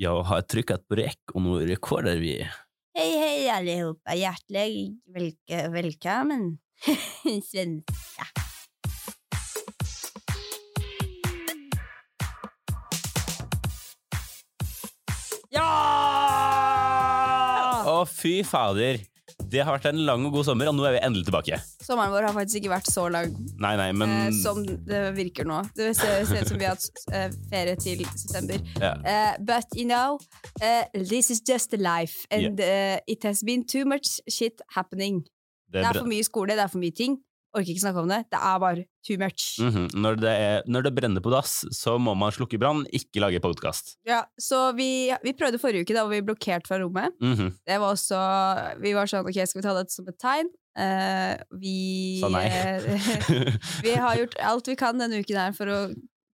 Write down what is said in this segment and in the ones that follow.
Jag har trykket på räck och nu rekordar vi. Hej, hej allihopa! Hjertelig velk välkommen svenska. Ja! Å, fy fader. Det har vært en lang og god sommer, og nå er vi endelig tilbake. Sommeren vår har faktisk ikke vært så lang Nei, nei, men eh, som det virker nå. Det ser, ser ut som vi har hatt eh, ferie til september. Yeah. Eh, but you know, eh, this is just life, and uh, it has been too much shit happening. det Det er er for mye skole, det er for mye ting. Orker ikke snakke om det. Det er bare too much. Mhm. når, det er, når det brenner på dass, så må man slukke brann, ikke lage podkast. Ja, så vi, vi prøvde forrige uke, da var vi blokkert fra rommet. Mhm. Det var også Vi var sånn, ok, skal vi ta dette som et tegn? Uh, vi Sa nei. Vi har gjort alt vi kan denne uken her for å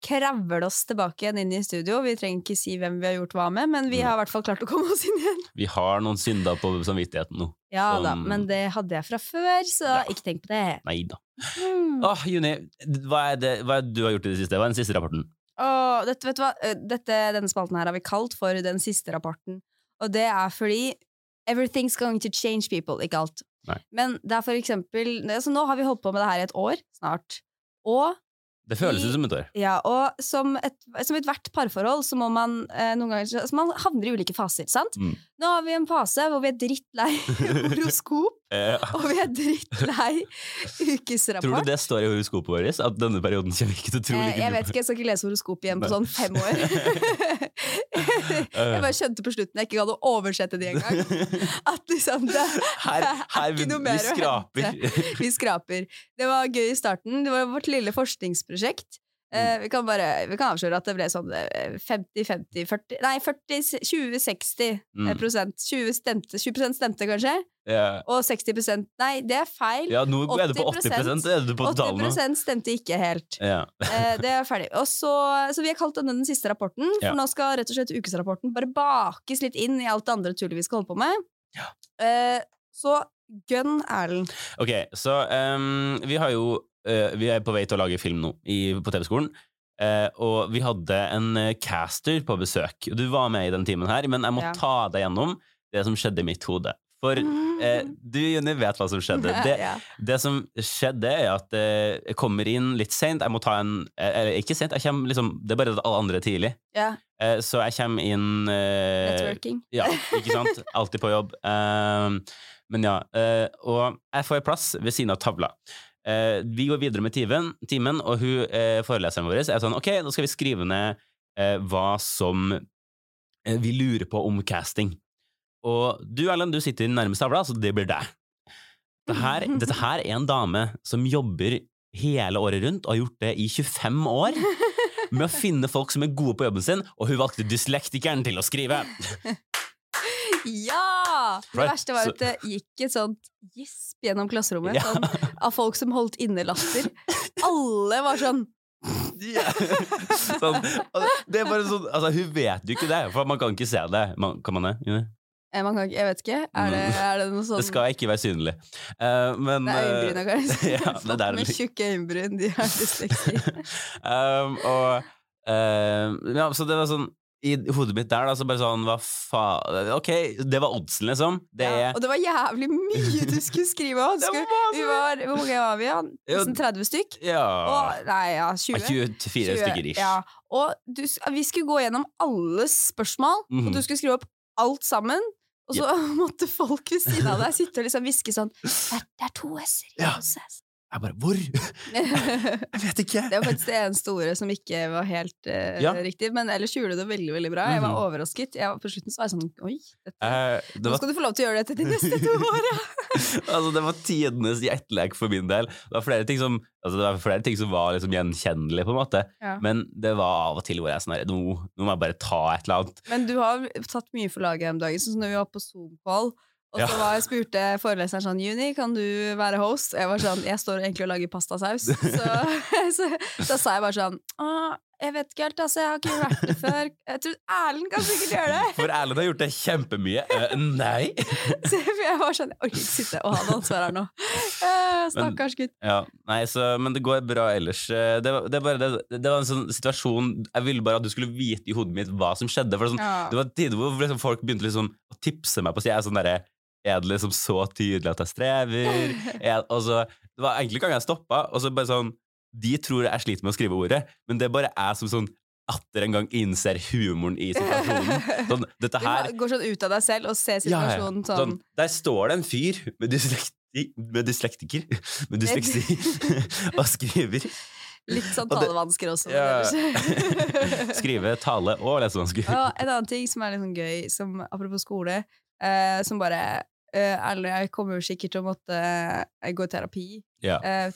kravle oss tilbake igjen inn i studio. Vi trenger ikke si hvem vi har gjort hva med, men vi Mm. har i hvert fall klart å komme oss inn igjen. Vi har noen synder på samvittigheten nå. Ja Som- da, men det hadde jeg fra før, så Ja. ikke tenk på det. Nei da. Mm. Åh, Juni, hva er, det, hva er det du har gjort i det siste? Hva er den siste rapporten? Åh, dette, vet du hva? Eh, Dette, denne spalten her har vi kalt for den siste rapporten. Og det er fordi everything's going to change people, ikke alt. Nei. Men det er for eksempel altså Nå har vi holdt på med det her i et år snart. Og, Det føles ut som et år. ja, og som, et, som ethvert parforhold så må man eh, noen ganger altså Man havner i ulike faser, sant? Mm. Nå har vi en fase hvor vi er drittlei horoskop, ja. og vi er drittlei ukesrapport. tror du det står i horoskopet vårt? At denne perioden kommer ikke til å tro Eh, jeg vet ikke, jeg skal ikke lese horoskop igjen på Nei. sånn fem år. jeg bare skjønte på slutten jeg ikke gadd å oversette det engang. At liksom det, Her, her er ikke noe mer å hente. Vi skraper. Det var gøy i starten. Det var vårt lille forskningsprosjekt. Eh, vi kan bare vi kan avsløre at det ble sånn eh, 50-50 40 Nei, 40, 20-60 Mm. prosent. 20 stemte, 20% stemte kanskje, Yeah. og 60 prosent, Nei, det er feil. ja, nå er du på 80 80%, er du på 80% stemte ikke helt. Yeah. uh, det er ferdig. Og så, så vi har kalt denne den siste rapporten, for yeah. nå skal rett og slett ukesrapporten bare bakes litt inn i alt det andre tullet vi skal holde på med. Eh, så gun Erlend. Ok, så um, vi har jo eh, Vi er på vei til å lage film nå i, på TV-skolen. eh, og vi hadde en eh, caster på besøk. Du var med i den timen her, men jeg må Ja. ta deg gjennom det som skjedde i mitt hode. For eh, du, Jenny, vet hva som skjedde. Det, ja. det som skjedde, er at eh, jeg kommer inn litt seint. Jeg må ta en eh, Eller ikke seint, liksom Det er bare alle andre tidlig. ja. Eh, så jeg kommer inn eh, Networking. ja, ikke sant? Alltid på jobb. Men ja, eh, og jeg får plass ved siden av tavla. Eh, vi går videre med timen, timen og hun, eh, foreleseren vår er sånn Ok, nå skal vi skrive ned eh, hva som eh, vi lurer på om casting. Og du, Erlend, du sitter nærmest tavla, så det blir deg. Dette her, dette her er en dame som jobber hele året rundt, og har gjort det i 25 år. Med å finne folk som er gode på jobben sin, og hun valgte dyslektikeren til å skrive. Ja! Det verste var at det gikk et sånt gisp gjennom klasserommet Ja. sånn, av folk som holdt inne latter. Alle var sånn sånn, det er bare sånn altså, Hun vet jo ikke det, for man kan ikke se det. Man, kan man det? Juni? eh, man kan, ikke- Jeg vet ikke. Er det, er det noe sånn Det skal ikke være synlig. Uh, men Det er eh, øyenbryna, kanskje. ja, der Folk med tjukke øyenbryn, de er dysleksi. um, og uh, Ja, så det var sånn I hodet mitt der, da, så bare sånn Hva faen Ok, det var oddsen, liksom. Det Ja, og det var jævlig mye du skulle skrive òg! Vi var, hvor mange var vi? Ja? Nesten 30 stykk? Ja Og, nei, ja, 20. 24 stykker ish. Ja. Og du, vi skulle gå gjennom alle spørsmål, Mhm. og du skulle skrive opp alt sammen. Og så måtte folk ved siden av deg sitte og liksom hviske sånn Det er, to s-er Ja. Jeg bare Hvor? Jeg vet ikke. Det var faktisk det eneste ordet som ikke var helt uh, Ja. riktig, men ellers gjorde du det veldig veldig bra. Jeg var Mhm. overrasket. Jeg, var- på slutten så var jeg sånn Oi, dette, Eh, det nå skal du få lov til å gjøre dette de neste to åra! altså, det var tidenes jetlag for min del. Det var flere ting som, altså, det var, flere ting som var liksom gjenkjennelige, på en måte. Ja. Men det var av og til hvor jeg sånn nå, nå må jeg bare ta et eller annet. Men du har tatt mye for laget om dagen, sånn når vi var på Zoom-call. Og så var jeg spurte foreleseren sånn Juni, kan du være host? Jeg var sånn, jeg står egentlig og lager pastasaus. Så, så da sa jeg bare sånn Å, jeg vet ikke helt, altså, jeg har ikke vært det før. Jeg tror Erlend kan sikkert gjøre det. For Erlend har gjort det kjempemye. Uh, nei! Så jeg var sånn, jeg orker ikke sitte og ha det ansvaret her nå. Uh, Stakkars gutt. Ja, nei, så, men det går bra ellers. Eh, Det, det, er bare, det, det var en sånn situasjon Jeg ville bare at du skulle vite i hodet mitt hva som skjedde. For det, er sånn, Ja. det var tider hvor liksom folk begynte liksom å tipse meg på sida. Sånn derre Er det liksom så tydelig at jeg strever? Er, så, det var egentlig ganger jeg stoppa, og så bare sånn De tror jeg sliter med å skrive ordet, men det er bare jeg som sånn atter en gang innser humoren i situasjonen. Sånn, dette Du går sånn ut av deg selv og ser Ja, ja. situasjonen sånn Der står det en fyr med dyslekti, med dyslektiker Med dysleksi og skriver. Litt sånn talevansker også. Ja. Skrive, tale og lesevansker. Og en annen ting som er litt sånn gøy, som, apropos skole, eh, som bare eh, Ærlig, jeg kommer jo sikkert til å måtte eh, gå i terapi yeah.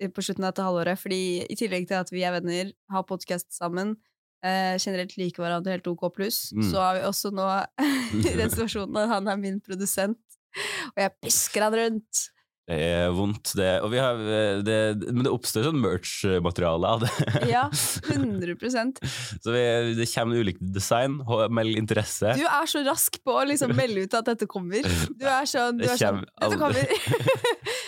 på slutten av dette halvåret, fordi i tillegg til at vi er venner, har podkast sammen, eh, generelt liker hverandre helt OK pluss, Mm. så har vi også nå den situasjonen at han er min produsent, og jeg pisker han rundt. Det er vondt, det. Har, eh, det men det oppstår sånn merch-materiale av det. Ja, 100% Så vi, det kommer ulikt design. Meld interesse. Du er så rask på å liksom melde ut at dette kommer. Du er sånn, du er sånn Dette kommer!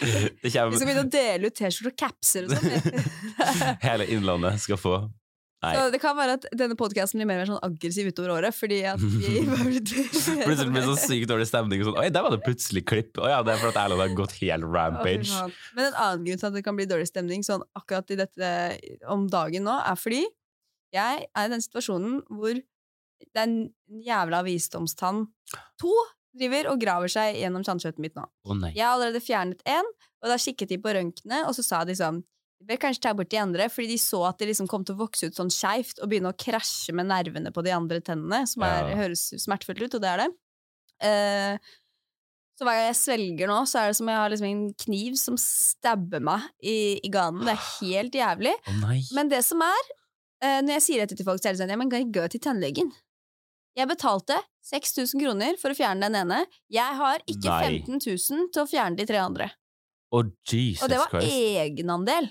Det Vi skal begynne å dele ut T-skjorter og capser og sånn. Hele Innlandet skal få. Nei. Så det kan være at denne podkasten blir mer og mer sånn aggressiv utover året, fordi at vi Plutselig blir det sånn sykt dårlig stemning. og Sånn, Oi, der var det plutselig klipp. Å ja, det er for at Erlend har gått helt rampage. Men en annen grunn til at det kan bli dårlig stemning sånn akkurat i dette om dagen nå, er fordi jeg er i den situasjonen hvor er jævla visdomstann To driver og graver seg gjennom tannkjøttet mitt nå. Nei. Jeg har allerede fjernet én, og da kikket de på røntgenet, og så sa de sånn Vi bør kanskje ta bort de andre, fordi de så at de liksom kom til å vokse ut sånn skeivt og begynne å krasje med nervene på de andre tennene, som er, Ja. høres smertefullt ut, og det er det. Uh, så hver gang jeg svelger nå, så er det som jeg har liksom en kniv som stabber meg i, i ganen. Det er helt jævlig. Oh. Men det som er, uh, når jeg sier dette til folk, så er det sånn, ja, men jeg gå til tannlegen. Jeg betalte 6000 kroner for å fjerne den ene. Jeg har ikke Nei. 15 000 til å fjerne de tre andre. Oh, Og det var Christ. egenandel.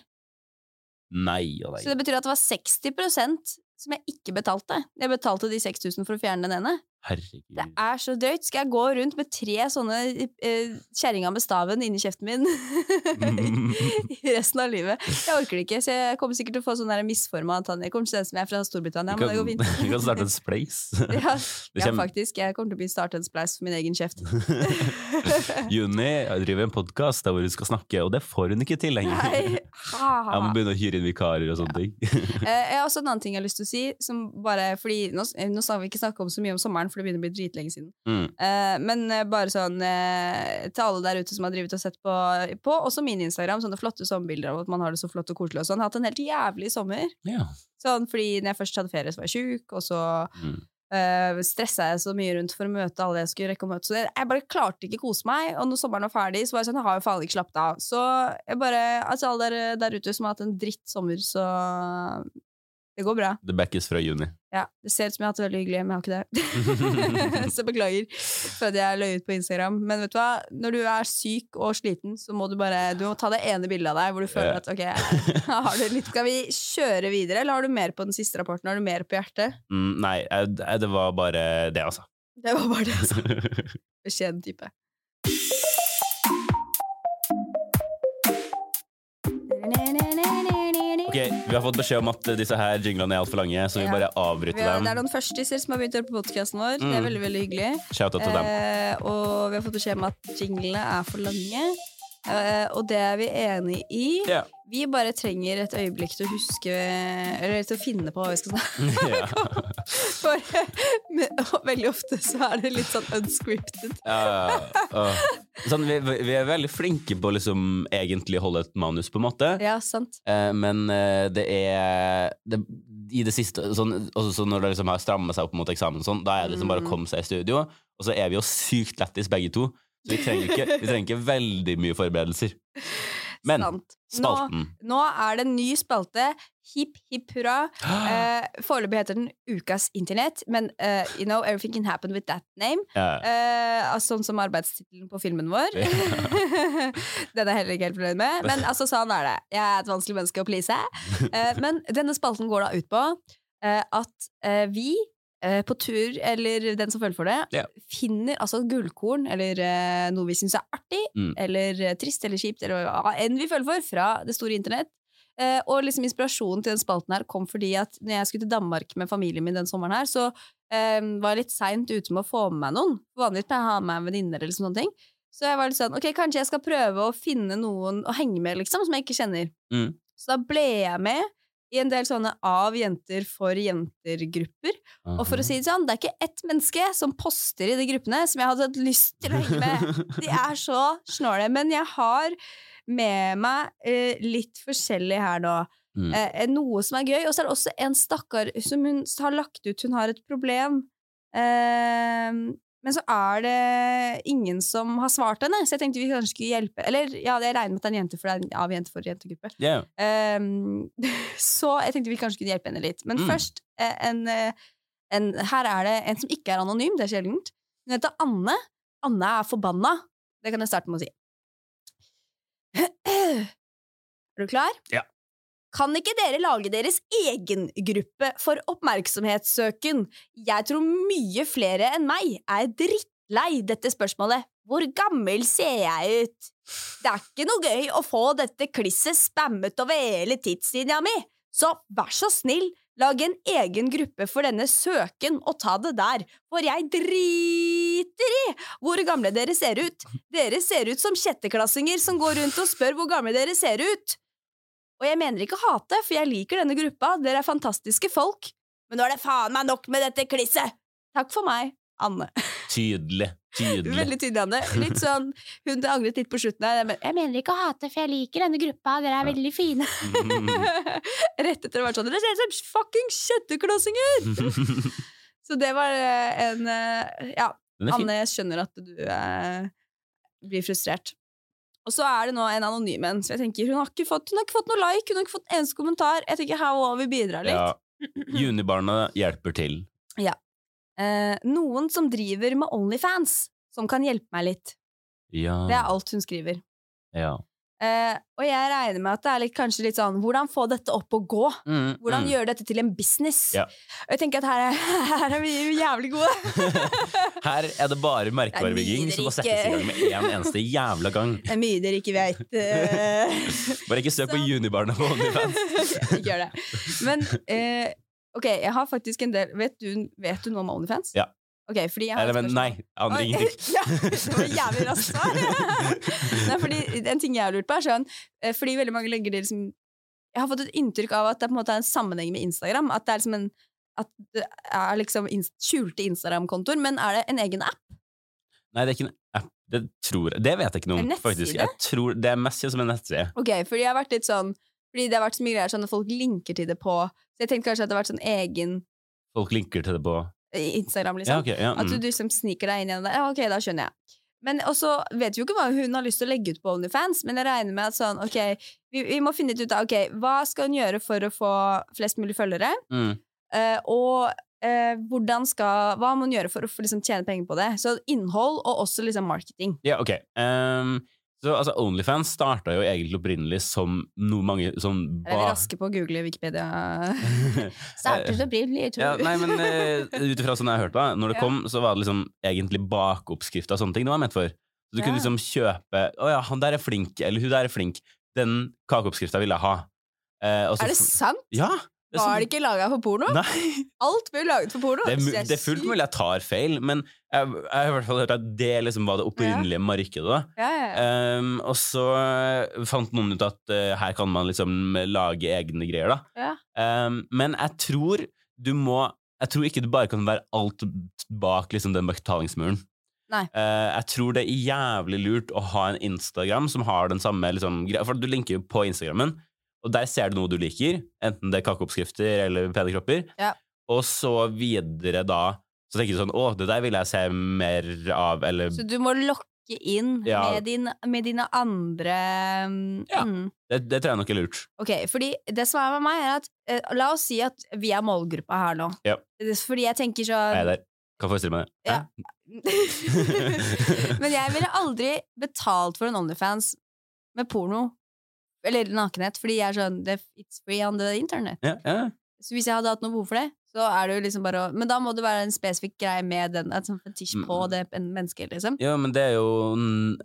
Nei og nei. Så det betyr at det var 60% som jeg ikke betalte. Jeg betalte de 6000 for å fjerne den ene. Herregud. Det er så drøyt. Skal jeg gå rundt med tre sånne eh, kjerringer med staven inni kjeften min i resten av livet? Jeg orker det ikke, så jeg kommer sikkert til å få sånn der misforma tann. Jeg kommer til å se ut som jeg er fra Storbritannia, men det går fint. Du kan starte en spleis. Ja, ja, faktisk. Jeg kommer til å starte en spleis for min egen kjeft. Juni driver en podkast hvor hun skal snakke, og det får hun ikke til lenger. Jeg må begynne å hyre inn vikarer og sånne ting. Eh, Jeg har også en annen ting jeg har lyst til å si, som bare fordi Nå, nå skal vi ikke snakke om så mye om sommeren, for det begynner å bli dritlenge siden. Mm. Eh, men eh, bare sånn eh, til alle der ute som har drivet og sett på, på også min Instagram, sånne flotte sommerbilder av at man har det så flott og koselig og sånn. Hatt en helt jævlig sommer. Ja. Sånn, fordi når jeg først hadde ferie, så var jeg sjuk, og så Mm. uh, stressa jeg så mye rundt for å møte alle jeg skulle rekke å møte. Så jeg, jeg bare klarte ikke kose meg, og når sommeren var ferdig, så var jeg sånn, jeg har jo faen ikke slappet av. Så jeg bare, altså alle der, der ute som har hatt en dritt sommer, så det går bra. Det backes fra juni. Ja, Det ser ut som jeg har hatt det veldig hyggelig, men jeg har ikke det. så beklager for at jeg løy ut på Instagram. Men vet du hva? når du er syk og sliten, så må du bare Du må ta det ene bildet av deg hvor du føler at ok, har du litt Skal vi kjøre videre, eller har du mer på den siste rapporten? Har du mer på hjertet? Mm, nei, jeg, jeg- det var bare det, altså. Det var bare det, altså. Beskjeden type. Ok, Vi har fått beskjed om at disse her jinglene er altfor lange, så vi Ja. bare avbryter har, dem. det er noen førstiser som har begynt å høre på podkasten vår. Det er Mm. veldig veldig hyggelig. Shout-out til dem. Eh, og vi har fått beskjed om at jinglene er for lange. Eh, og det er vi enig i. Yeah. Vi bare trenger et øyeblikk til å huske Eller til å finne på hva vi skal snakke ja. For men, veldig ofte så er det litt sånn unscripted. Uh, uh. sånn, vi, vi er veldig flinke på å liksom egentlig holde et manus, på en måte. Ja, sant. Eh, men eh, det er det, I det siste sånn, også så Når det liksom har strammet seg opp mot eksamen, sånn, da er det liksom bare å Mm. komme seg i studio. Og så er vi jo sykt lættis begge to, så vi trenger ikke, vi trenger ikke veldig mye forberedelser. Men sant. Spalten nå er det en ny spalte. Hipp, hipp hurra. Eh, Foreløpig heter den Ukas internett, men uh, you know, everything can happen with that name. ja. Eh, altså, sånn som arbeidstittelen på filmen vår. Den er jeg heller ikke helt fornøyd med. Men altså, sånn er det. Jeg er et vanskelig menneske å please. Eh, men denne spalten går da ut på eh, at vi på tur, eller den som føler for det, Ja. finner altså gullkorn, eller eh, noe vi syns er artig, Mm. eller eh, trist eller kjipt, eller hva enn vi føler for, fra det store internett. Eh, og liksom inspirasjonen til den spalten her kom fordi at når jeg skulle til Danmark med familien min den sommeren her, så eh, var jeg litt seint ute med å få med meg noen. Vanligvis pleier jeg å ha med meg venninne eller sånne ting. Så jeg var litt sånn, ok, kanskje jeg skal prøve å finne noen å henge med, liksom, som jeg ikke kjenner. Mm. Så da ble jeg med i en del sånne av jenter for jenter-grupper. Og for å si det sånn, det er ikke ett menneske som poster i de gruppene som jeg hadde hatt lyst til å henge med. De er så snåle. Men jeg har med meg eh, litt forskjellig her nå. Mm. Eh, noe som er gøy, og så er det også en stakkar som hun har lagt ut Hun har et problem. Eh, men så er det ingen som har svart henne, så jeg tenkte vi kanskje skulle hjelpe. Eller ja, jeg regner med at det er en jente, for det er en av jenter for jentegruppe. Yeah. Um, så jeg tenkte vi kanskje kunne hjelpe henne litt. Men Mm. først, eh, en, eh, en, her er det en som ikke er anonym, det er sjeldent. Hun heter Anne. Anne er forbanna. Det kan jeg starte med å si. Er du klar? Ja. Kan ikke dere lage deres egen gruppe for oppmerksomhetssøken? Jeg tror mye flere enn meg er drittlei dette spørsmålet. Hvor gammel ser jeg ut? Det er ikke noe gøy å få dette klisset spammet over hele tidslinja mi, så vær så snill, lag en egen gruppe for denne søken og ta det der, for jeg driter i hvor gamle dere ser ut. Dere ser ut som sjetteklassinger som går rundt og spør hvor gamle dere ser ut. Og jeg mener ikke hate, for jeg liker denne gruppa, dere er fantastiske folk, men nå er det faen meg nok med dette klisset! Takk for meg, Anne. Tydelig. Tydelig. Veldig tydelig, Anne. Litt sånn, Hun angret litt på slutten her. men Jeg mener ikke å hate, for jeg liker denne gruppa, dere er veldig fine. Rett etter å ha vært sånn Dere ser ut som fucking kjøtteklossinger! Så det var eh, en eh, Ja. Anne, jeg skjønner at du eh, blir frustrert. Og så er det nå en anonym en, så jeg tenker hun har ikke fått, hun har ikke fått noe like, hun har ikke fått eneste kommentar. Jeg tenker her må vi bidra litt. Ja. Junibarna hjelper til. Eh, noen som driver med Onlyfans, som kan hjelpe meg litt. Ja. Det er alt hun skriver. ja. Eh, og jeg regner med at det er litt, kanskje litt sånn Hvordan få dette opp og gå? Mm, Hvordan mm. gjøre dette til en business? Ja. Og jeg tenker at her er, her er vi jævlig gode. Her er det bare merkevarebygging er som må settes i gang med en eneste jævla gang. Det er mye dere ikke vet. Uh, Bare ikke søk på Junibarna på OnlyFans. Ikke gjør det. Men uh, ok, jeg har faktisk en del Vet du, vet du noe om Onlyfans? Ja. Ok, fordi jeg har Eller, men nei, aner ingenting. ja, det var jævlig raskt svar. Nei, fordi en ting jeg har lurt på, er sånn eh, Fordi veldig mange legger det liksom Jeg har fått et inntrykk av at det på en måte er en sammenheng med Instagram. At det er liksom en At det er liksom skjulte Instagram-kontoer. Men er det en egen app? Nei, det er ikke en app. Det tror. Det vet jeg ikke noe om, faktisk. Jeg tror Det er mest som en nettside. Ok, fordi jeg har vært litt sånn Fordi det har vært så mye greier sånn at folk linker til det på Så jeg tenkte kanskje at det har vært sånn egen Folk linker til det på Instagram, Ja, liksom. ja, mm. At du du liksom sniker deg inn gjennom det. Ja, ok, da skjønner jeg. Men også vet vi jo ikke hva hun har lyst til å legge ut på OnlyFans, men jeg regner med at sånn, ok, vi, vi må finne ut av, ok, hva skal hun gjøre for å få flest mulig følgere, Mm. uh, og uh, hvordan skal, hva må hun gjøre for å få liksom, tjene penger på det? Så innhold, og også liksom marketing. Ja, ok. Ehm, så altså, Onlyfans starta jo egentlig opprinnelig som noe mange sånn Er vi raske på å google Wikipedia? Startet opprinnelig, tror. ja, nei, men uh, ut ifra sånn jeg har hørt når det Ja. kom, så var det liksom egentlig bakoppskrifta og sånne ting det var ment for. Så du kunne liksom kjøpe Å ja, han der er flink, eller hun der er flink. Den kakeoppskrifta vil jeg ha. Eh, og Er det sant? Ja! Var sånn- det ikke laga for porno? Nei! Alt blir laget for porno. Det er, det er fullt mulig jeg tar feil, men jeg, jeg har i hvert fall hørt at det liksom var det opprinnelige markedet. da. Ja, ja, ja. Um, og så eh, fant noen ut at uh, her kan man liksom lage egne greier, da. Ja. Um, men jeg tror du må Jeg tror ikke du bare kan være alt bak liksom den betalingsmuren. Eh, jeg tror det er jævlig lurt å ha en Instagram som har den samme liksom. For du linker jo på Instagrammen, og der ser du noe du liker. Enten det er kakeoppskrifter eller pene kropper. Ja. Og så videre da Så tenker du sånn Å, det der vil jeg se mer av, eller Så du må lokke inn Ja. med, din, med dine andre mm, Ja. det, det tror jeg nok er lurt. Ok, fordi det som er med meg, er at eh, La oss si at vi er målgruppa her nå. Ja. Fordi jeg tenker så Jeg er der. Kan forestille meg det. Ja. Men jeg ville aldri betalt for en Onlyfans med porno. Eller nakenhet, fordi jeg er sånn It's free on the internet. Ja, ja. Så hvis jeg hadde hatt noe behov for det, Så er det jo liksom bare å Men da må det være en spesifikk greie med den, et sånt fetisj på Mm. det en- mennesket, liksom. Ja, men det er jo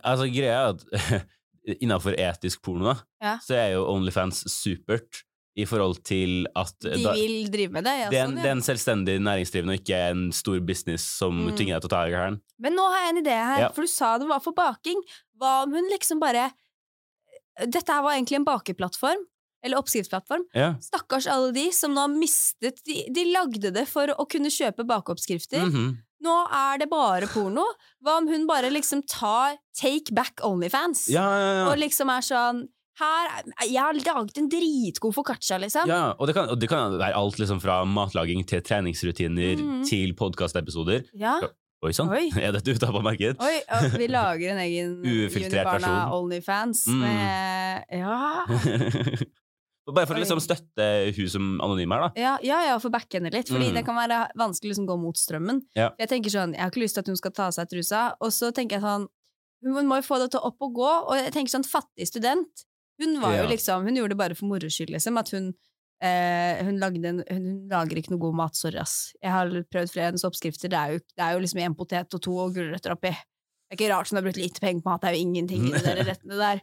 Altså, greia er at innafor etisk porno, da, Ja. så er jo Onlyfans supert i forhold til at De da, vil drive med det. Ja, det, er en, sånn, det er en selvstendig næringsdrivende og ikke en stor business som Mm. tvinger deg til å ta i hælen. Men nå har jeg en idé her, Ja. for du sa det var for baking. Hva om hun liksom bare Dette her var egentlig en bakeplattform. Eller oppskriftsplattform. Ja. Stakkars alle de som nå har mistet de, de lagde det for å kunne kjøpe bakeoppskrifter. Mhm. Nå er det bare porno. Hva om hun bare liksom tar Take back Onlyfans? ja, ja, ja. Og liksom er sånn her, Jeg har laget en dritgod foccaccia, liksom. Ja, og det kan, og det kan være alt liksom fra matlaging til treningsrutiner mm. til podkastepisoder. Ja. Oi sann, er dette ute på marked? Oi, og vi lager en egen Unibarna. Onlyfans Mm. med Ja. Bare for å liksom støtte hun som anonym her, da. Ja, ja, ja for backhenne litt, fordi Mm. det kan være vanskelig å liksom gå mot strømmen. Ja. Jeg tenker sånn, jeg har ikke lyst til at hun skal ta av seg trusa, og så tenker jeg sånn Hun må jo få det til å opp og gå, og jeg tenker sånn fattig student Hun var Ja. jo liksom, hun gjorde det bare for moro skyld, liksom. At hun, eh, hun, lagde en, hun, lager ikke noe god mat, sorry, ass. Jeg har prøvd flere hennes oppskrifter, det er, jo, det er jo liksom én potet og to og gulrøtter oppi. Det er ikke rart hun har brukt lite penger på mat, det er jo ingenting i de rettene der.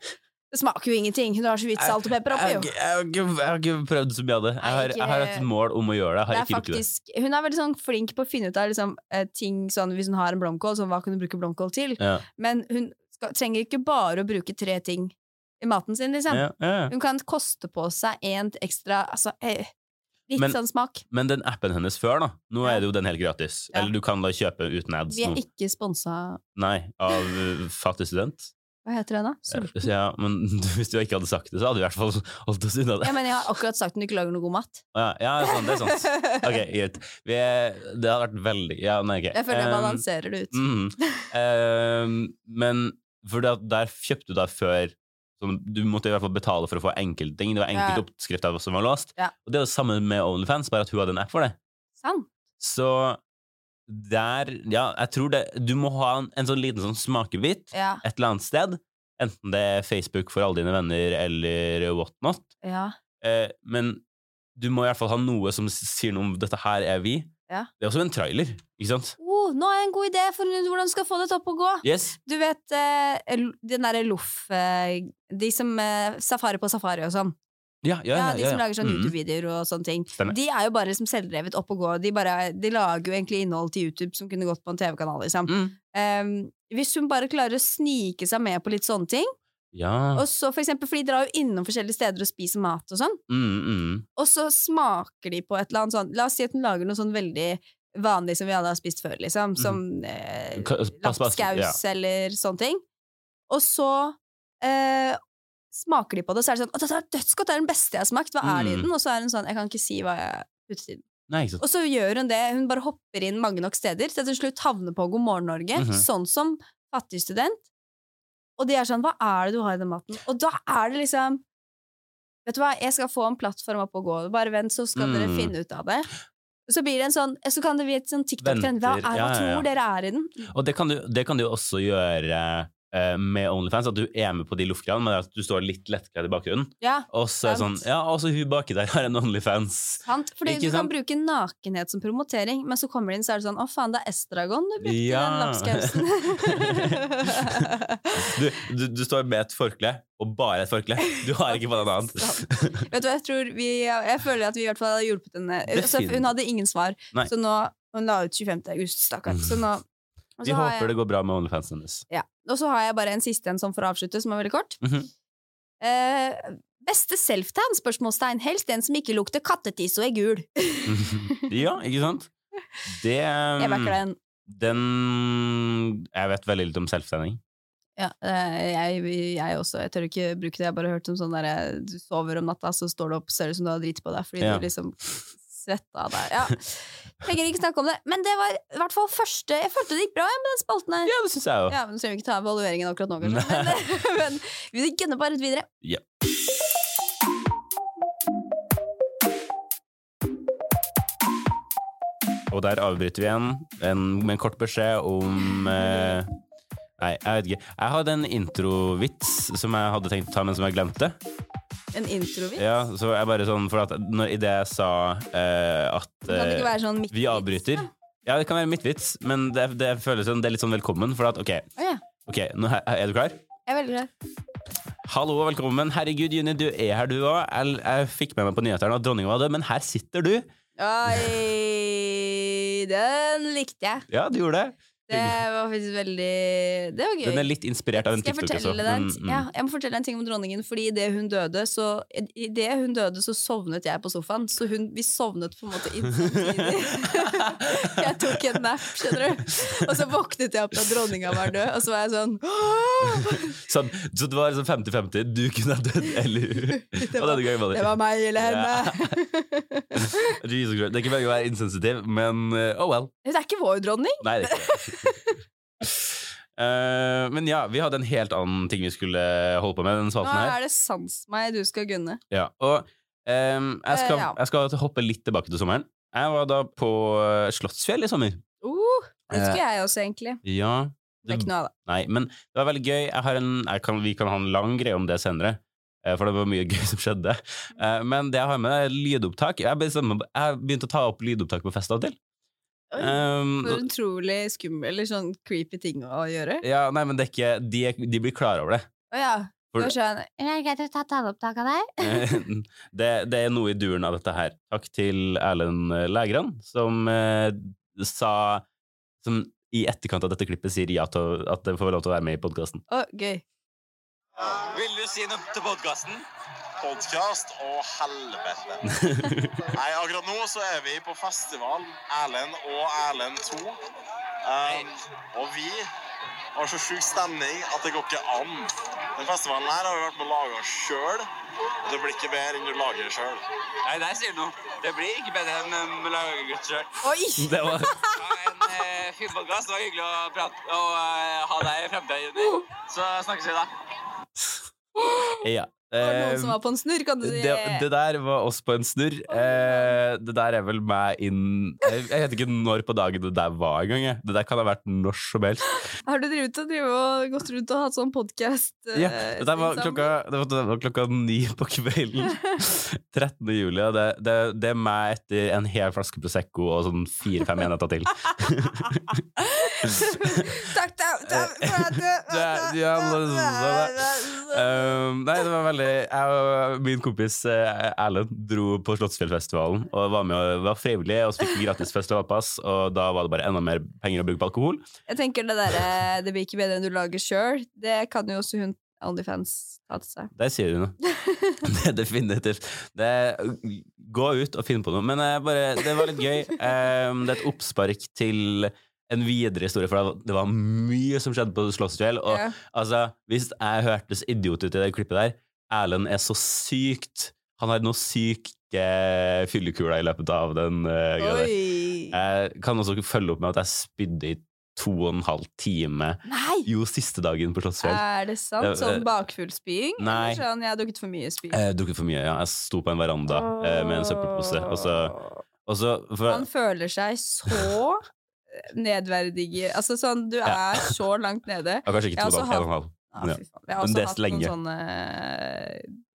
Det smaker jo ingenting, hun har så vidt salt og pepper oppi, jo. jeg, har ikke- jeg har ikke prøvd så mye av det. Jeg har, har et mål om å gjøre det. Det er rukket det. hun er veldig sånn flink på å finne ut av liksom, eh, ting sånn, Hvis hun har en blomkål, sånn, hva kan hun bruke blomkål til? Ja. Men hun skal, trenger ikke bare å bruke tre ting i maten sin, liksom. Ja, ja. Hun kan koste på seg en ekstra altså, eh, Litt Men- sånn smak. Men den appen hennes før, da, nå Ja. er det jo den helt gratis. Ja. Eller du kan da kjøpe uten ads. Vi er ikke sponsa Nei, av uh, fattig student. Hva heter den, da? Sulten? Ja, men hvis du ikke hadde sagt det, så hadde du i hvert fall holdt oss unna det. Ja, men jeg har akkurat sagt at hun ikke lager noe god mat. Ja, ja det er sant. Det sant. Ok, greit. Det har vært veldig Ja, nei, ok. Jeg føler jeg Um, balanserer det ut. Mm, Um, men for der kjøpte du da før som Du måtte i hvert fall betale for å få enkeltting. Det var enkelte Ja. oppskrifter som var låst. Ja. Og det er det samme med Onlyfans, bare at hun hadde en app for det. Sant? Så der Ja, jeg tror det Du må ha en, en sånn liten sånn smakebit Ja. et eller annet sted. Enten det er Facebook for alle dine venner eller whatnot. ja. Eh, men du må i hvert fall ha noe som sier noe om 'dette her er vi'. Ja. Det er også en trailer, ikke sant? Oh, nå har jeg en god idé for hvordan du skal få det til opp og gå. Yes. Du vet eh, den derre loff eh, De som eh, Safari på safari og sånn. Ja, ja, Ja, ja. De som lager sånn Mhm. YouTube-videoer og sånne ting. Stemmer. De er jo bare liksom selvdrevet opp og gå. De, bare, de lager jo egentlig innhold til YouTube som kunne gått på en TV-kanal, liksom. Mm. Um, hvis hun bare klarer å snike seg med på litt sånne ting, Ja. og så for eksempel, for de drar jo innom forskjellige steder og spiser mat og sånn, Mm, mm. og så smaker de på et eller annet sånn La oss si at hun lager noe sånn veldig vanlig som vi alle har spist før, liksom. Som eh, lapskaus lapskaus eller sånne ting. Og så eh, smaker de på det, og så er det sånn 'Å, dette er dødsgodt! Det er den beste jeg har smakt! Hva er det i Mm. den?' Og så er hun sånn 'Jeg kan ikke si hva jeg puttet i den'. Nei, ikke. Og så gjør hun det. Hun bare hopper inn mange nok steder til til slutt havner på God morgen Norge, -hmm. sånn som fattig student. Og de er sånn 'Hva er det du har i den maten?' Og da er det liksom Vet du hva, jeg skal få en plattform opp og gå. Bare vent, så skal dere Mm. finne ut av det. Så blir det en sånn Så kan det bli et sånn TikTok-trend. Hva, er, hva ja, ja, ja. tror dere er i den? Og det kan, du, det kan du også gjøre eh, med Onlyfans, at du er med på de luftgreiene, men at du står litt lettkledd i bakgrunnen. Ja, Og så er sånn Ja, også hun baki der har en Onlyfans. sant? Fordi Ikke du kan bruke nakenhet som promotering, men så kommer det inn, så er det sånn 'Å, faen, det er Estragon du brukte Ja. den lapskausen'. Du, du, du står med et forkle, og bare et forkle. Du har ikke på deg noe annet. Vet du hva, jeg tror vi Jeg føler at vi i hvert fall har hjulpet henne. Altså, hun hadde ingen svar, Nei. så nå Hun la ut 25. august, stakkar. Så nå og Vi håper jeg, det går bra med Onlyfansen hennes. ja. Og så har jeg bare en siste en for å avslutte, som er veldig kort. Mhm. Eh, beste self-tan? Spørsmålstegn. Helst den som ikke lukter kattetiss og er gul. ja, ikke sant? Det Jeg backer den. Den Jeg vet veldig litt om selvsending. Ja, eh, jeg, jeg også. Jeg tør ikke bruke det. Jeg har bare hørt om sånn der du sover om natta, så står du opp, ser ut som du har drit på deg fordi Ja. du liksom svetta deg. Ja. Trenger ikke snakke om det. Men det var i hvert fall første Jeg følte det gikk bra ja, med den spalten her. Ja, det synes jeg også. Ja, men Så trenger vi ikke ta evalueringen akkurat nå, kanskje. Men, men vi gunner bare ut videre. Ja. Og der avbryter vi igjen en, med en kort beskjed om eh, Nei, jeg vet ikke. Jeg hadde en introvits som jeg hadde tenkt å ta, men som jeg glemte. En introvits? Ja, så jeg bare sånn, for at når, i det jeg sa eh, at Kan det eh, ikke være sånn midtvits? vi avbryter da? Ja, det kan være midtvits, men det, det føles som det er litt sånn velkommen. For at, ok, oh, ja. ok, nå, er du klar? Jeg er veldig klar. Hallo og velkommen. Herregud, Juni, du er her, du òg. Jeg, jeg fikk med meg på nyhetene at dronninga var død, men her sitter du. Oi, den likte jeg. Ja, du gjorde det. Det var faktisk veldig Det var gøy. Den er litt inspirert av en Skal jeg TikTok deg en, men, mm. ja, jeg må fortelle en ting om dronningen, fordi idet hun døde, så Idet hun døde, så sovnet jeg på sofaen. Så hun, vi sovnet på en måte inn jeg tok en nap, skjønner du. Og så våknet jeg opp da dronninga var død, og så var jeg sånn Så, så det var liksom 50-50. Du kunne ha dødd, eller hun. Det Og var, denne gangen var det var meg eller henne. Jesus Christ. Det er ikke meningen å være insensitiv, men uh, oh well. Det er ikke vår dronning. Nei, det er ikke det. Eh, men ja, vi hadde en helt annen ting vi skulle holde på med. Denne Nå her er det sans meg du skal gunne. Ja, og um, jeg, skal, uh, ja. jeg skal hoppe litt tilbake til sommeren. Jeg var da på Slottsfjell i sommer. Uh, det skulle jeg også, egentlig. Ja, Det er ikke noe av det. Nei, men det var veldig gøy. Jeg har en, kan, vi kan ha en lang greie om det senere. Eh, For det var mye gøy som skjedde. Eh, Men det jeg har med, er lydopptak. Jeg begynte, å ta opp lydopptak på fest av og til. Um, For utrolig skummel eller sånn creepy ting å gjøre. ja, nei, men det er ikke, de, de blir klar over det. Å ja. For- sånn Er det greit å ta taleopptak av deg? Eh, det, det er noe i duren av dette her. Takk til Erlend Lægran, som eh, sa Som i etterkant av dette klippet sier ja til at det får lov til å være med i podkasten. Å, gøy. Vil du si noe til podkasten? Podkast og helvete. Nei, akkurat nå så er vi på festival, Erlend og Erlend 2. Um, og vi har så sjuk stemning at det går ikke an. Den festivalen her har vi vært med å lage sjøl, og det blir ikke bedre enn du lager det sjøl. Nei, der sier du noe. Det blir ikke bedre enn um, laget sjøl. Oi! Det var Ja, en uh, fin podkast. Det var hyggelig å prate og uh, ha deg i fremtiden. Så snakkes vi, da. Ja. Var det noen Eh, som var på en snurr, kan du si? det, det der var oss på en snurr. Eh, det der er vel meg inn Jeg, jeg vet ikke når på dagen det der var engang. jeg. Det der kan ha vært når som helst. Har du drevet og, drevet og gått rundt og hatt sånn podkast? Ja, det der var klokka, det var, det var klokka ni på kvelden. 13. juli. Og det, det, det er meg etter en hel flaske Prosecco og sånn fire-fem enheter til. Takk, takk, takk for at du nei, det var veldig Jeg og min kompis eh, Erlend dro på Slottsfjellfestivalen og var med og var frivillig, og så fikk vi gratis festivalpass, og da var det bare enda mer penger å bruke på alkohol. Jeg tenker det der, 'det blir ikke bedre enn du lager sjøl', det kan jo også hun Onlyfans ta til seg. Der sier du noe. Det er definitivt. Det er, gå ut og finn på noe. Men eh, bare, det var litt gøy. Um, det er et oppspark til en videre historie, for det var mye som skjedde på Slottsfjell. Og Ja. altså, hvis jeg hørtes idiot ut i det klippet der Erlend er så sykt Han har noe syke fyllekuler i løpet av den uh, greia Jeg kan også følge opp med at jeg spydde i to og en halv time Nei! jo siste dagen på Slottsfjell. Er det sant? Det- Sånn bakfullspying? Nei. Eller sånn 'jeg har drukket for mye spying? Jeg drukket for mye, ja. Jeg sto på en veranda oh. med en søppelpose, og så, og så for, Han føler seg så nedverdiger Altså sånn, du Ja. er så langt nede. ja, Kanskje ikke to og en halv. Ja. fy faen. Jeg har også hatt lenge. noen sånne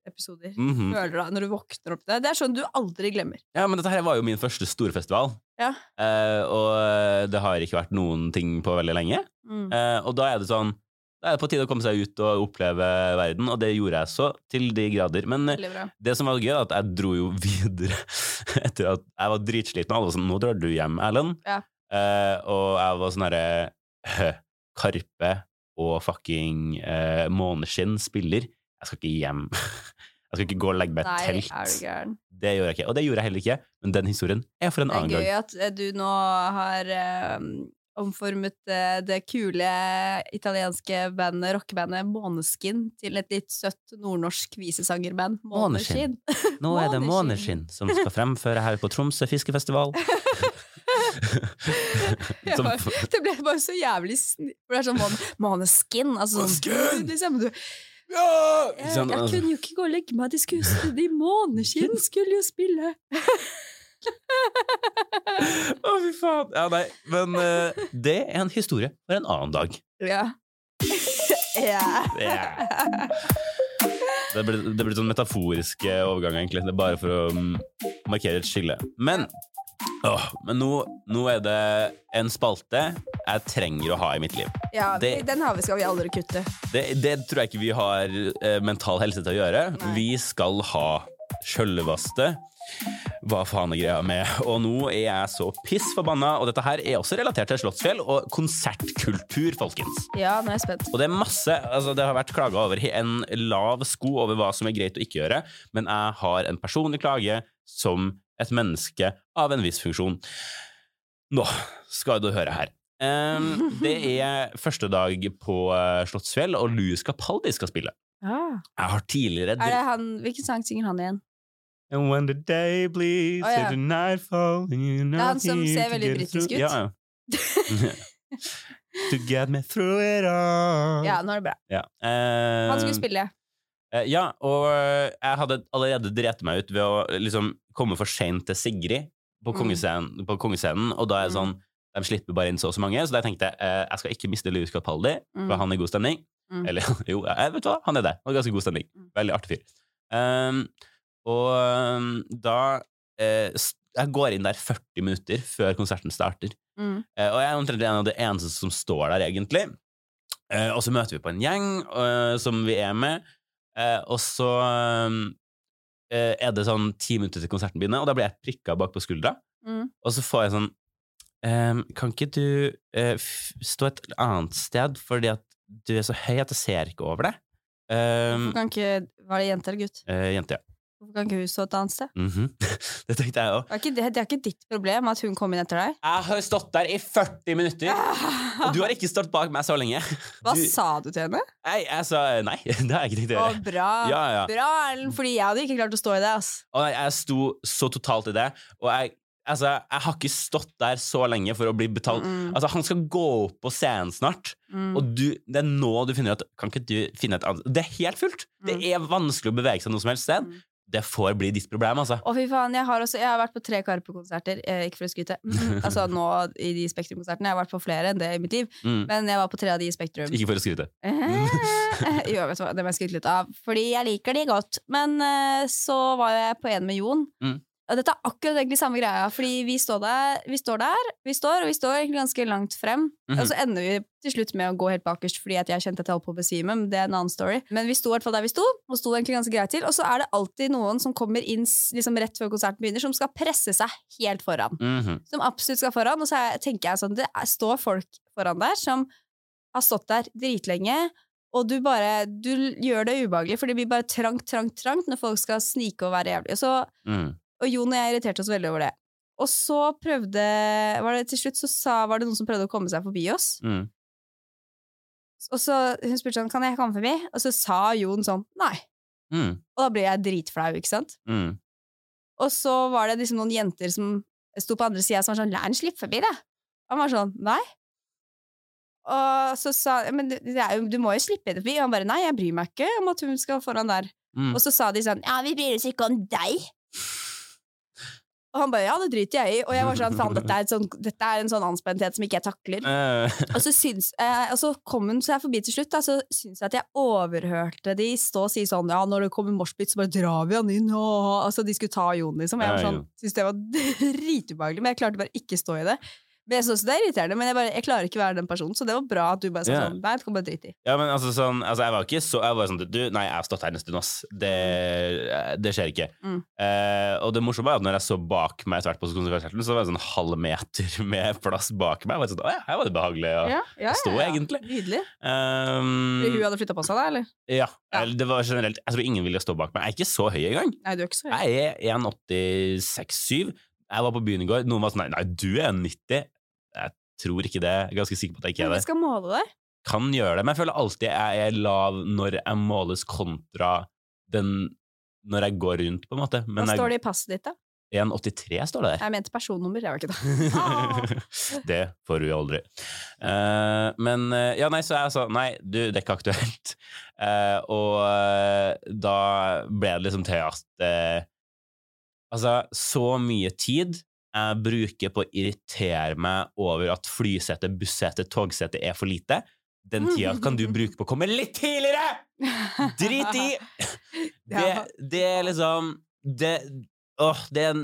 episoder. episoder. -hmm. Føler da, når du våkner opp det. Det er sånn du aldri glemmer. Ja, men dette her var jo min første storfestival, Ja. eh, og det har ikke vært noen ting på veldig lenge. Mm. Eh, og da er det sånn Da er det på tide å komme seg ut og oppleve verden, og det gjorde jeg så til de grader. Men eh, det som var gøy, er at jeg dro jo videre etter at jeg var dritsliten. Alle var sånn 'Nå drar du hjem, Erlend'. Ja. Eh, og jeg var sånn herre Karpe og fucking eh, Måneskinn spiller. Jeg skal ikke hjem. Jeg skal ikke gå og legge meg i telt. er du gæren. Det gjorde jeg ikke. Og det gjorde jeg heller ikke, men den historien er for en annen gang. Det er gøy gang. at eh, du nå har um, omformet eh, det kule italienske bandet, rockebandet Måneskin til et litt søtt nordnorsk visesangerband. Måneskinn. Måneskinn. Nå er det Måneskinn. Måneskinn som skal fremføre her på Tromsø fiskefestival. Jeg Som- bare- det ble bare så jævlig snill. For det er sånn måne, Måneskin. Altså sånn liksom, du, Ja! jeg, Sånn, jeg altså. kunne jo ikke gå og legge meg, de skulle jo De Måneskinn skulle jo spille. Å, fy faen. Ja, nei, men uh, det er en historie for en annen dag. Ja. yeah. yeah. Det blir, det blir sånn metaforiske overganger, egentlig. Det er bare for å mm, markere et skille. Men, åh, men nå, nå er det en spalte jeg trenger å ha i mitt liv. Ja, Det- Den har vi, skal vi aldri kutte. Det, det tror jeg ikke vi har eh, mental helse til å gjøre. Nei. Vi skal ha sjølvaste hva faen er greia med? Og nå er jeg så piss forbanna, og dette her er også relatert til Slottsfjell og konsertkultur, folkens. Ja, nå er jeg spent. Og det er masse, altså det har vært klaga over en lav sko over hva som er greit å ikke gjøre, men jeg har en personlig klage som et menneske av en viss funksjon. Nå skal du høre her. Um, det er første dag på eh, Slottsfjell, og Louis Capaldi skal spille. Ah. Jeg har tidligere Er det han, hvilken sang synger han igjen? And when the day bleeds oh, ja. the nightfall and you're Det er han som ser veldig britisk ut. Ja, ja. to get me through it all. Ja, nå er det bra. Ja. Eh, Han skulle spille. Uh, ja, og jeg hadde allerede drept meg ut ved å liksom komme for seint til Sigrid på Mm. kongescenen, på kongescenen, og da er det sånn de slipper bare inn så og så mange, så da tenkte jeg eh, jeg skal ikke miste Louis Capaldi, for Mm. han er i god stemning. Mm. Eller jo, jeg vet hva, han er det. Han er ganske god stemning. Mm. Veldig artig fyr. Um, og um, da eh, Jeg går inn der 40 minutter før konserten starter. Mm. Eh, og jeg er omtrent en av de eneste som står der, egentlig. Eh, og så møter vi på en gjeng eh, som vi er med, eh, og så um, eh, er det sånn ti minutter til konserten begynner, og da blir jeg prikka bak på skuldra. Mm. Og så får jeg sånn ehm, Kan ikke du eh, stå et annet sted fordi at du er så høy at jeg ser ikke over deg? Um, kan ikke, Var det jente eller gutt? eh, jente, ja. Hvorfor kan ikke hun stå et annet sted? Mhm. det tenkte jeg òg. Det det, det er ikke ditt problem at hun kom inn etter deg. Jeg har stått der i 40 minutter, og du har ikke stått bak meg så lenge. Hva du- sa du til henne? Nei, jeg sa nei. Det har jeg ikke tenkt å gjøre. bra. Ja, ja. Bra, Erlend, fordi jeg hadde ikke klart å stå i det. ass. Og nei, jeg sto så totalt i det, og jeg, altså, jeg har ikke stått der så lenge for å bli betalt. Mm, Altså, han skal gå opp på scenen snart, mm. Og du, det er nå du finner at Kan ikke du finne et annet Det er helt fullt! Det Mm. er vanskelig å bevege seg noe som helst sted. Det får bli ditt problem, altså. Å, fy faen, jeg har, også, jeg har vært på tre Karpe-konserter. Eh, ikke for å skryte. Mm, altså nå i de Spektrum-konsertene. Jeg har vært på flere enn det i mitt liv. Mm. Men jeg var på tre av de i Spektrum. Ikke for å skryte. Eh, jo, vet du hva, det må jeg skryte litt av. Fordi jeg liker de godt. Men eh, så var jeg på en med Jon. Mm. Og dette er akkurat egentlig samme greia, fordi vi står der, vi står der, vi står, og vi står egentlig ganske langt frem. Mhm. Og så ender vi til slutt med å gå helt bakerst fordi at jeg kjente at jeg holdt på å besvime. men Det er en annen story. Men vi sto i hvert fall der vi sto, og sto egentlig ganske greit til. Og så er det alltid noen som kommer inn liksom rett før konserten begynner, som skal presse seg helt foran Mhm. som absolutt skal foran. Og så er, tenker jeg sånn, det står folk foran der som har stått der dritlenge, og du bare du gjør det ubehagelig, for det blir bare trangt, trangt, trangt når folk skal snike og være jævlige. Så, Mm. Og Jon og jeg irriterte oss veldig over det. Og så prøvde var det Til slutt så sa, var det noen som prøvde å komme seg forbi oss. Mm. Og så hun spurte sånn, kan jeg komme forbi? Og så sa Jon sånn, nei. Mm. Og da ble jeg dritflau, ikke sant? Mm. Og så var det liksom noen jenter som sto på andre sida som var sånn 'la henne slippe forbi', da. Og han var sånn 'nei'. Og så sa 'men jo, du må jo slippe henne forbi'. Og han bare 'nei, jeg bryr meg ikke om at hun skal foran der'. Mm. Og så sa de sånn 'ja, vi bryr oss ikke om deg'. Og han bare 'ja, det driter jeg i'. Og jeg var sånn 'faen, dette et sånn, dette er en sånn anspenthet som ikke jeg takler'. Eh, Og så, syns, eh, og så kom hun seg forbi til slutt, da, så syns jeg at jeg overhørte de stå og si sånn Ja, når det kommer moshpit, så bare drar vi han inn. Og, altså, de skulle ta Jon, liksom. Jeg var sånn, syntes det var dritubehagelig, men jeg klarte bare ikke stå i det. Men jeg synes det er irriterende, men jeg, bare, jeg klarer ikke å være den personen, så det var bra at du bare sa yeah. sånn Nei, det kan bare drite i. ja, men altså sånn altså, Jeg var ikke så Jeg var sånn Du, nei, jeg har stått her en stund, ass. Det, det skjer ikke. Mm. Eh, og det morsomme var at når jeg så bak meg etter hvert på konserten, så var det sånn halv meter med plass bak meg. Jeg var sånn, Å ja, her var det behagelig å Ja, ja, stå, egentlig. Nydelig. Um, Fordi hun hadde flytta på seg, da, eller? Ja, det var generelt Jeg tror ingen ville stå bak meg. Jeg er ikke så høy engang. Nei, du er ikke så høy. Jeg er 1,86-7. Jeg var på byen i går. Noen var sånn nei, du er 90. Jeg tror ikke det. Jeg er ganske sikker på at jeg ikke er det. Men du skal måle det? Kan gjøre det, men jeg føler alltid jeg er lav når jeg måles kontra den når jeg går rundt, på en måte. Hva Men står det i passet ditt, da? 1,83 står det der. Jeg mente personnummer, jeg var ikke det. Ah. det får vi aldri. Uh, men uh, Ja, nei, så jeg sa nei, du, det er ikke aktuelt. Uh, og da ble det liksom til at Altså, så mye tid jeg bruker på å irritere meg over at flysete, bussete, togsete er for lite, Den tida kan du bruke på å komme litt tidligere! Drit i! Det, det er liksom det, åh, det er en,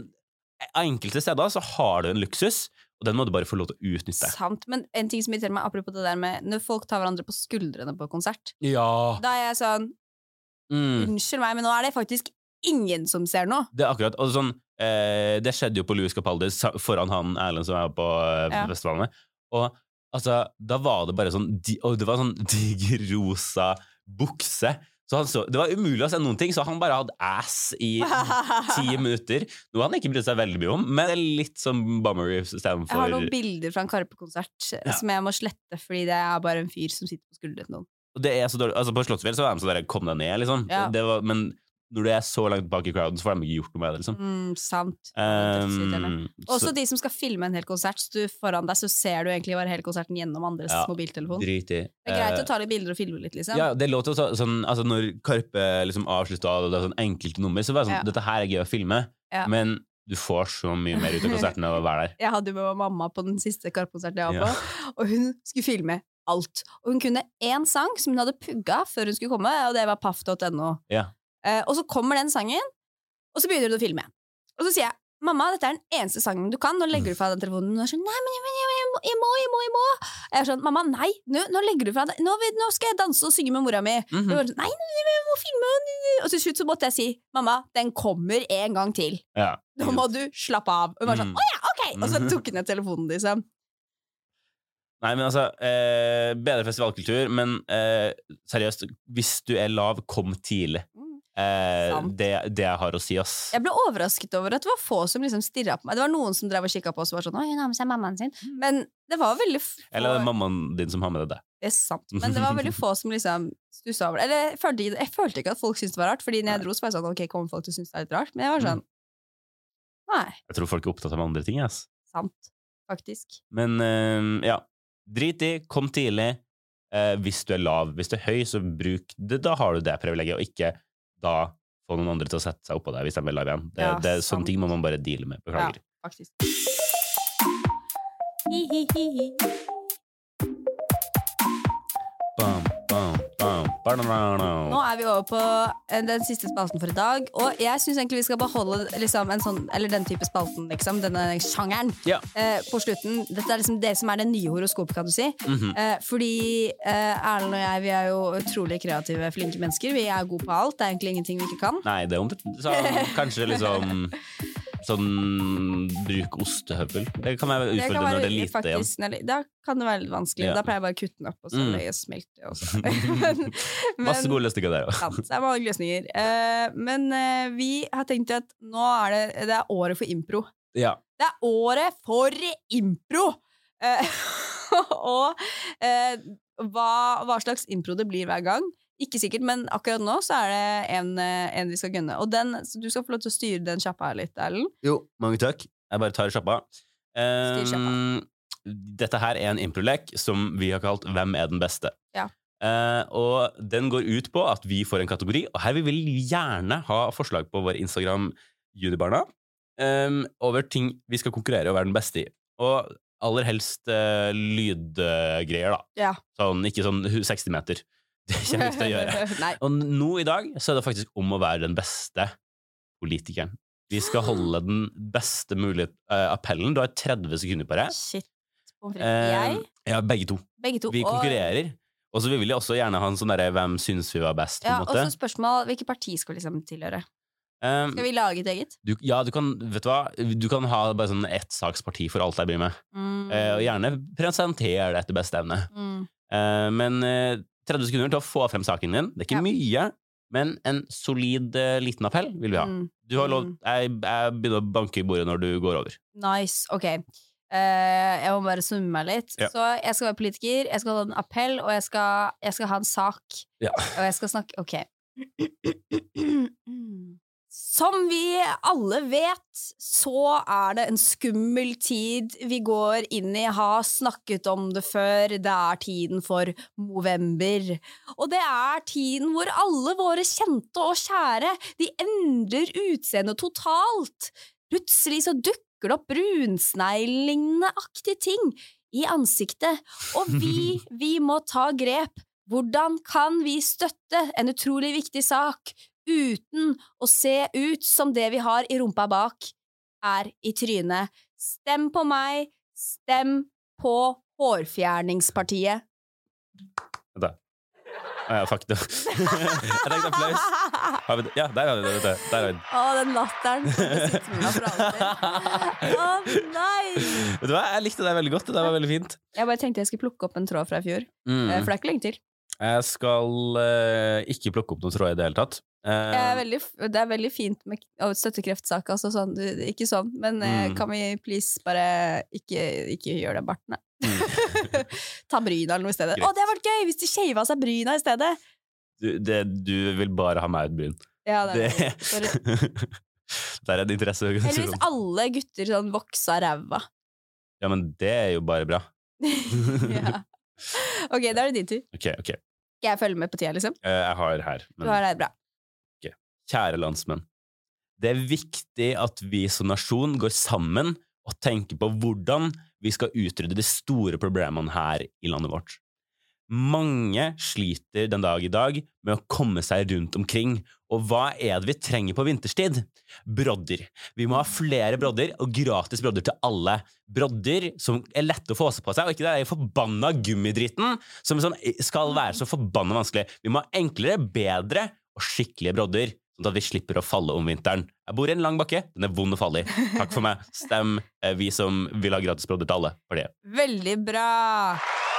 Enkelte steder så har du en luksus, og den må du bare få lov til å utnytte. Sant. Men en ting som irriterer meg, apropos det der med når folk tar hverandre på skuldrene på konsert, Ja. da er jeg sånn Mm. Unnskyld meg, men nå er det faktisk ingen som ser noe. Det er akkurat og sånn, eh, Det skjedde jo på Louis Capaldi foran han Erlend som er på eh, Ja. festivalene. Og altså, da var det bare sånn Og det var sånn diger rosa bukse. Så han så, det var umulig å se noen ting, så han bare hadde ass i ti minutter. Noe han ikke brydde seg veldig mye om, men det litt som bummer Jeg har noen bilder fra en Karpe-konsert Ja. som jeg må slette fordi det er bare en fyr som sitter på skuldrene til noen. Og det er så dårlig, altså På Slottsfjell så var han sånn der, kom deg ned, liksom. Ja. Det var, men når du er så langt bak i crowden, så får de ikke gjort noe med det, liksom. Mm, sant. Um, Også så, de som skal filme en hel konsert, så du foran deg så ser du egentlig bare hele konserten gjennom andres Ja, mobiltelefon. Det drit i. er greit Eh, å ta litt bilder og filme litt, liksom. Ja, det låter lov til å ta sånn Altså, når Karpe liksom avslutta, og det er sånn enkelte nummer, så var det sånn Ja. Dette her er gøy å filme, Ja. men du får så mye mer ut av konserten av å være der. Jeg hadde jo med mamma på den siste Karpe-konserten jeg var på, og hun skulle filme alt. Og hun kunne én sang som hun hadde pugga før hun skulle komme, og det var paff.no. Ja. Eh, og så kommer den sangen, og så begynner du å filme. Og så sier jeg Mamma, dette er den eneste sangen du kan. Nå legger du fra deg telefonen. Hun er sånn, nei, men jeg, jeg, jeg, må, jeg må, jeg må, jeg må. Jeg er sånn, mamma, nei, nå, nå legger du fra deg. Nå, nå skal jeg danse og synge med mora mi. Mm -hmm. sånn, nei, jeg må filme. Og til slutt så måtte jeg si, mamma, den kommer en gang til. Ja. Nå må du slappe av. Og hun var sånn, Mm. å ja, ok! Og så tok hun ned telefonen, liksom. Nei, men altså eh, Bedre festivalkultur, men eh, seriøst, hvis du er lav, kom tidlig. Eh, det, det jeg har å si, ass. Jeg ble overrasket over at det var få som liksom stirra på meg. Det var noen som drev og kikka på oss og var sånn 'Oi, hun har med seg mammaen sin'. Men det var veldig få Eller det er mammaen din som har med deg det. Det er sant. Men det var veldig få som liksom stussa over det. Eller jeg følte, ikke- jeg følte ikke at folk syntes det var rart, Fordi når jeg dro, så var jeg sånn Ok, kommer folk til å synes det er litt rart? Men jeg var sånn Nei, Jeg tror folk er opptatt av andre ting. Ass. sant. Faktisk. Men eh, ja, drit i, kom tidlig. Eh, hvis du er lav. Hvis du er høy, så bruk det. Da har du det privilegiet, og ikke da få noen andre til å sette seg oppå deg hvis de vil live igjen. Det, Ja, det, sant. sånne ting må man bare deale med. Beklager. Ja, Faktisk. Hi-hi-hi. hi. bam, bam, banana. Nå er vi over på eh, den siste spalten for i dag. Og jeg syns egentlig vi skal beholde liksom, en sånn, eller den type spalten, liksom, denne sjangeren, Ja. eh, på slutten. Dette er liksom det som er det nye horoskopet, kan du si. Mhm. Eh, fordi eh, Erlend og jeg vi er jo utrolig kreative, flinke mennesker. Vi er gode på alt. Det er egentlig ingenting vi ikke kan. Nei, det er omtrent Kanskje liksom Sånn bruk ostehøvel. Det kan være utfordrende når det er lite igjen. faktisk, når Da kan det være litt vanskelig. Ja. Da pleier jeg bare å kutte den opp, og så Mm. legge smelte. Og men, Masse gode løsninger der òg. sant, det er mange løsninger. Uh, men uh, vi har tenkt at nå er det, det er året for impro. Ja. Det er året for impro! Uh, og hva, hva slags impro det blir hver gang. Ikke sikkert, men akkurat nå så er det en, eh, en vi skal gunne. Og den, så du skal få lov til å styre den sjappa her litt, Erlend. Jo, mange takk. Jeg bare tar sjappa. Um, dette her er en improlek som vi har kalt Hvem er den beste? Ja. Uh, og den går ut på at vi får en kategori, og her vil vi gjerne ha forslag på vår Instagram Junibarna um, over ting vi skal konkurrere og være den beste i. Og aller helst uh, lydgreier, da. Ja. Sånn, ikke sånn 60 meter. Det kommer vi ikke til å gjøre. Og nå i dag så er det faktisk om å være den beste politikeren. Vi skal holde den beste mulige uh, appellen. Du har 30 sekunder på deg. Shit. Pommes frites. Jeg? Eh, ja, begge to. Begge to. Vi konkurrerer. Og så vil vi også gjerne ha en sånn derre hvem syns vi var best, på Ja, måte. og så spørsmål hvilket parti skal vi liksom tilhøre. Um, Skal vi lage et eget? du, ja, du kan, vet du hva? Du kan ha bare sånn ettsaksparti for alt jeg blir med. Mm. Uh, og gjerne presentere det etter beste evne. Mm. Uh, men eh, 30 sekunder til å få frem saken din. Det er ikke Ja. mye, men en solid uh, liten appell vil vi ha. Mm. Du har lov, Mm. jeg, jeg begynner å banke i bordet når du går over. Nice. Ok. Uh, jeg må bare summe meg litt. Ja. Så jeg skal være politiker, jeg skal ha en appell, og jeg skal, jeg skal ha en sak. Ja. Og jeg skal snakke Ok. Som vi alle vet, så er det en skummel tid vi går inn i. Har snakket om det før. Det er tiden for november. Og det er tiden hvor alle våre kjente og kjære De endrer utseende totalt. Plutselig så dukker det opp brunsneglelignende aktige ting i ansiktet. Og vi, vi må ta grep. Hvordan kan vi støtte en utrolig viktig sak uten å se ut som det vi har i rumpa bak, er i trynet? Stem på meg, stem på Hårfjerningspartiet. Vent da. Ah, ja, fuck det. Jeg tenkte applaus. Ja, der har vi det. Der har vi det. Å, den latteren. Å nei! Vet du hva, jeg likte det veldig godt. Det var veldig fint. Jeg bare tenkte jeg skulle plukke opp en tråd fra i fjor, eh, Mm. for det er ikke lenge til. Jeg skal eh, ikke plukke opp noen tråd i det hele tatt. Eh, er veldig, det er veldig fint med k- å altså sånn, du- ikke sånn, men eh, Mm. kan vi please bare ikke, ikke gjøre det bartene? Mm. Ta bryna eller noe i stedet. Greit. Å, det hadde vært gøy hvis de shava seg bryna i stedet! du, det, du vil bare ha meg ut bryn. Ja, det Det, er, det er en interesse. Eller hvis alle gutter sånn voksa ræva. Ja, men det er jo bare bra. ja. Ok, da er det din tur. Ok, ok. Skal jeg følge med på tida, liksom? Eh, Jeg har her. Du Men har det bra. kjære landsmenn. Det er viktig at vi som nasjon går sammen og tenker på hvordan vi skal utrydde de store problemene her i landet vårt. Mange sliter den dag i dag med å komme seg rundt omkring, og hva er det vi trenger på vinterstid? Brodder. Vi må ha flere brodder, og gratis brodder til alle. Brodder som er lette å få på seg, og ikke den forbanna gummidritten som sånn, skal være så forbanna vanskelig. Vi må ha enklere, bedre og skikkelige brodder, sånn at vi slipper å falle om vinteren. Jeg bor i en lang bakke, den er vond å falle i. Takk for meg. Stem eh, vi som vil ha gratis brodder til alle. For det. Veldig bra!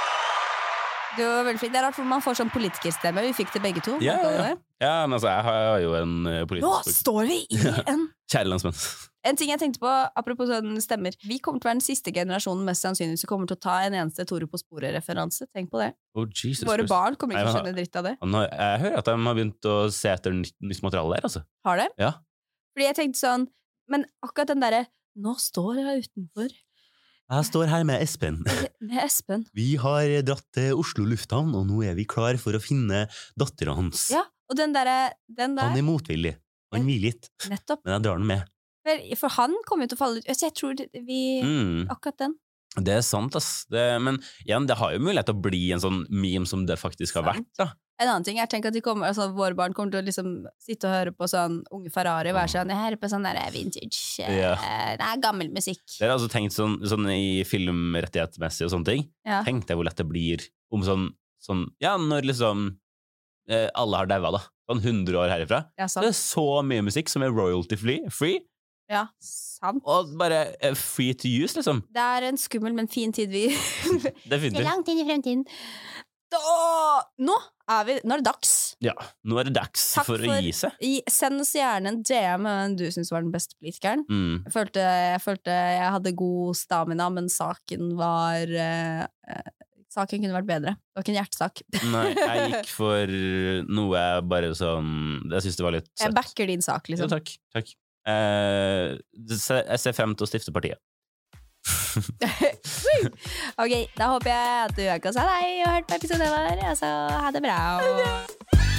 Det var veldig fint. Det er rart for man får sånn politikerstemme. Vi fikk det begge to. Ja, ja, ja. men altså, jeg har jo en eh, Nå står vi i en Kjære landsmenn. En ting jeg tenkte på, apropos sånn stemmer Vi kommer til å være den siste generasjonen mest sannsynlig som kommer til å ta en eneste Tore på sporet-referanse. Tenk på det. Oh, Jesus Våre Christ. barn kommer ikke til å skjønne dritt av det. Jeg hører at de har begynt å se etter nytt, nytt materiale der, altså. Har de? Ja. Fordi jeg tenkte sånn Men akkurat den derre Nå står jeg utenfor Jeg står her med Espen. med Espen. Vi har dratt til Oslo lufthavn, og nå er vi klar for å finne dattera hans. Ja, og den der, Den Han er motvillig. Han vil litt, nettopp. men jeg drar den med. For, for han kommer jo til å falle ut. Så jeg tror vi Mm. Akkurat den. Det er sant, ass. Det, men igjen, det har jo mulighet til å bli en sånn meme som det faktisk har Sant. vært, da. En annen ting jeg tenker at de kommer, altså, våre barn kommer til å liksom sitte og høre på sånn Unge Ferrari og være sånn Jeg hører på sånn der vintage eh, Ja. Det er gammel musikk. Dere har altså tenkt sånn, sånn i filmrettighetsmessig og sånne ting. Ja. Tenk deg hvor lett det blir om sånn, sånn Ja, når liksom eh, alle har daua, da. Sånn 100 år herifra. Ja, det er så mye musikk som er royalty-free, Ja, sant. og bare eh, free to use, liksom. Det er en skummel, men fin tid vi Definitivt. Langt inn i fremtiden. Da, nå, er vi, nå er det dags. Ja, nå er det dags Takk for, å gi seg. I, send oss gjerne en DM med hvem du syns var den beste politikeren. Mm. Jeg følte, jeg følte jeg hadde god stamina, men saken var eh, eh, Saken kunne vært bedre. Det var ikke en hjertesak. Nei, jeg gikk for noe jeg bare sånn Jeg syns det var litt Jeg backer din sak, liksom. Ja, takk. takk. Eh, jeg ser frem til å stifte partiet. ok, da håper jeg at du har kosa deg og hørt på episoden vår. Altså, ha det bra.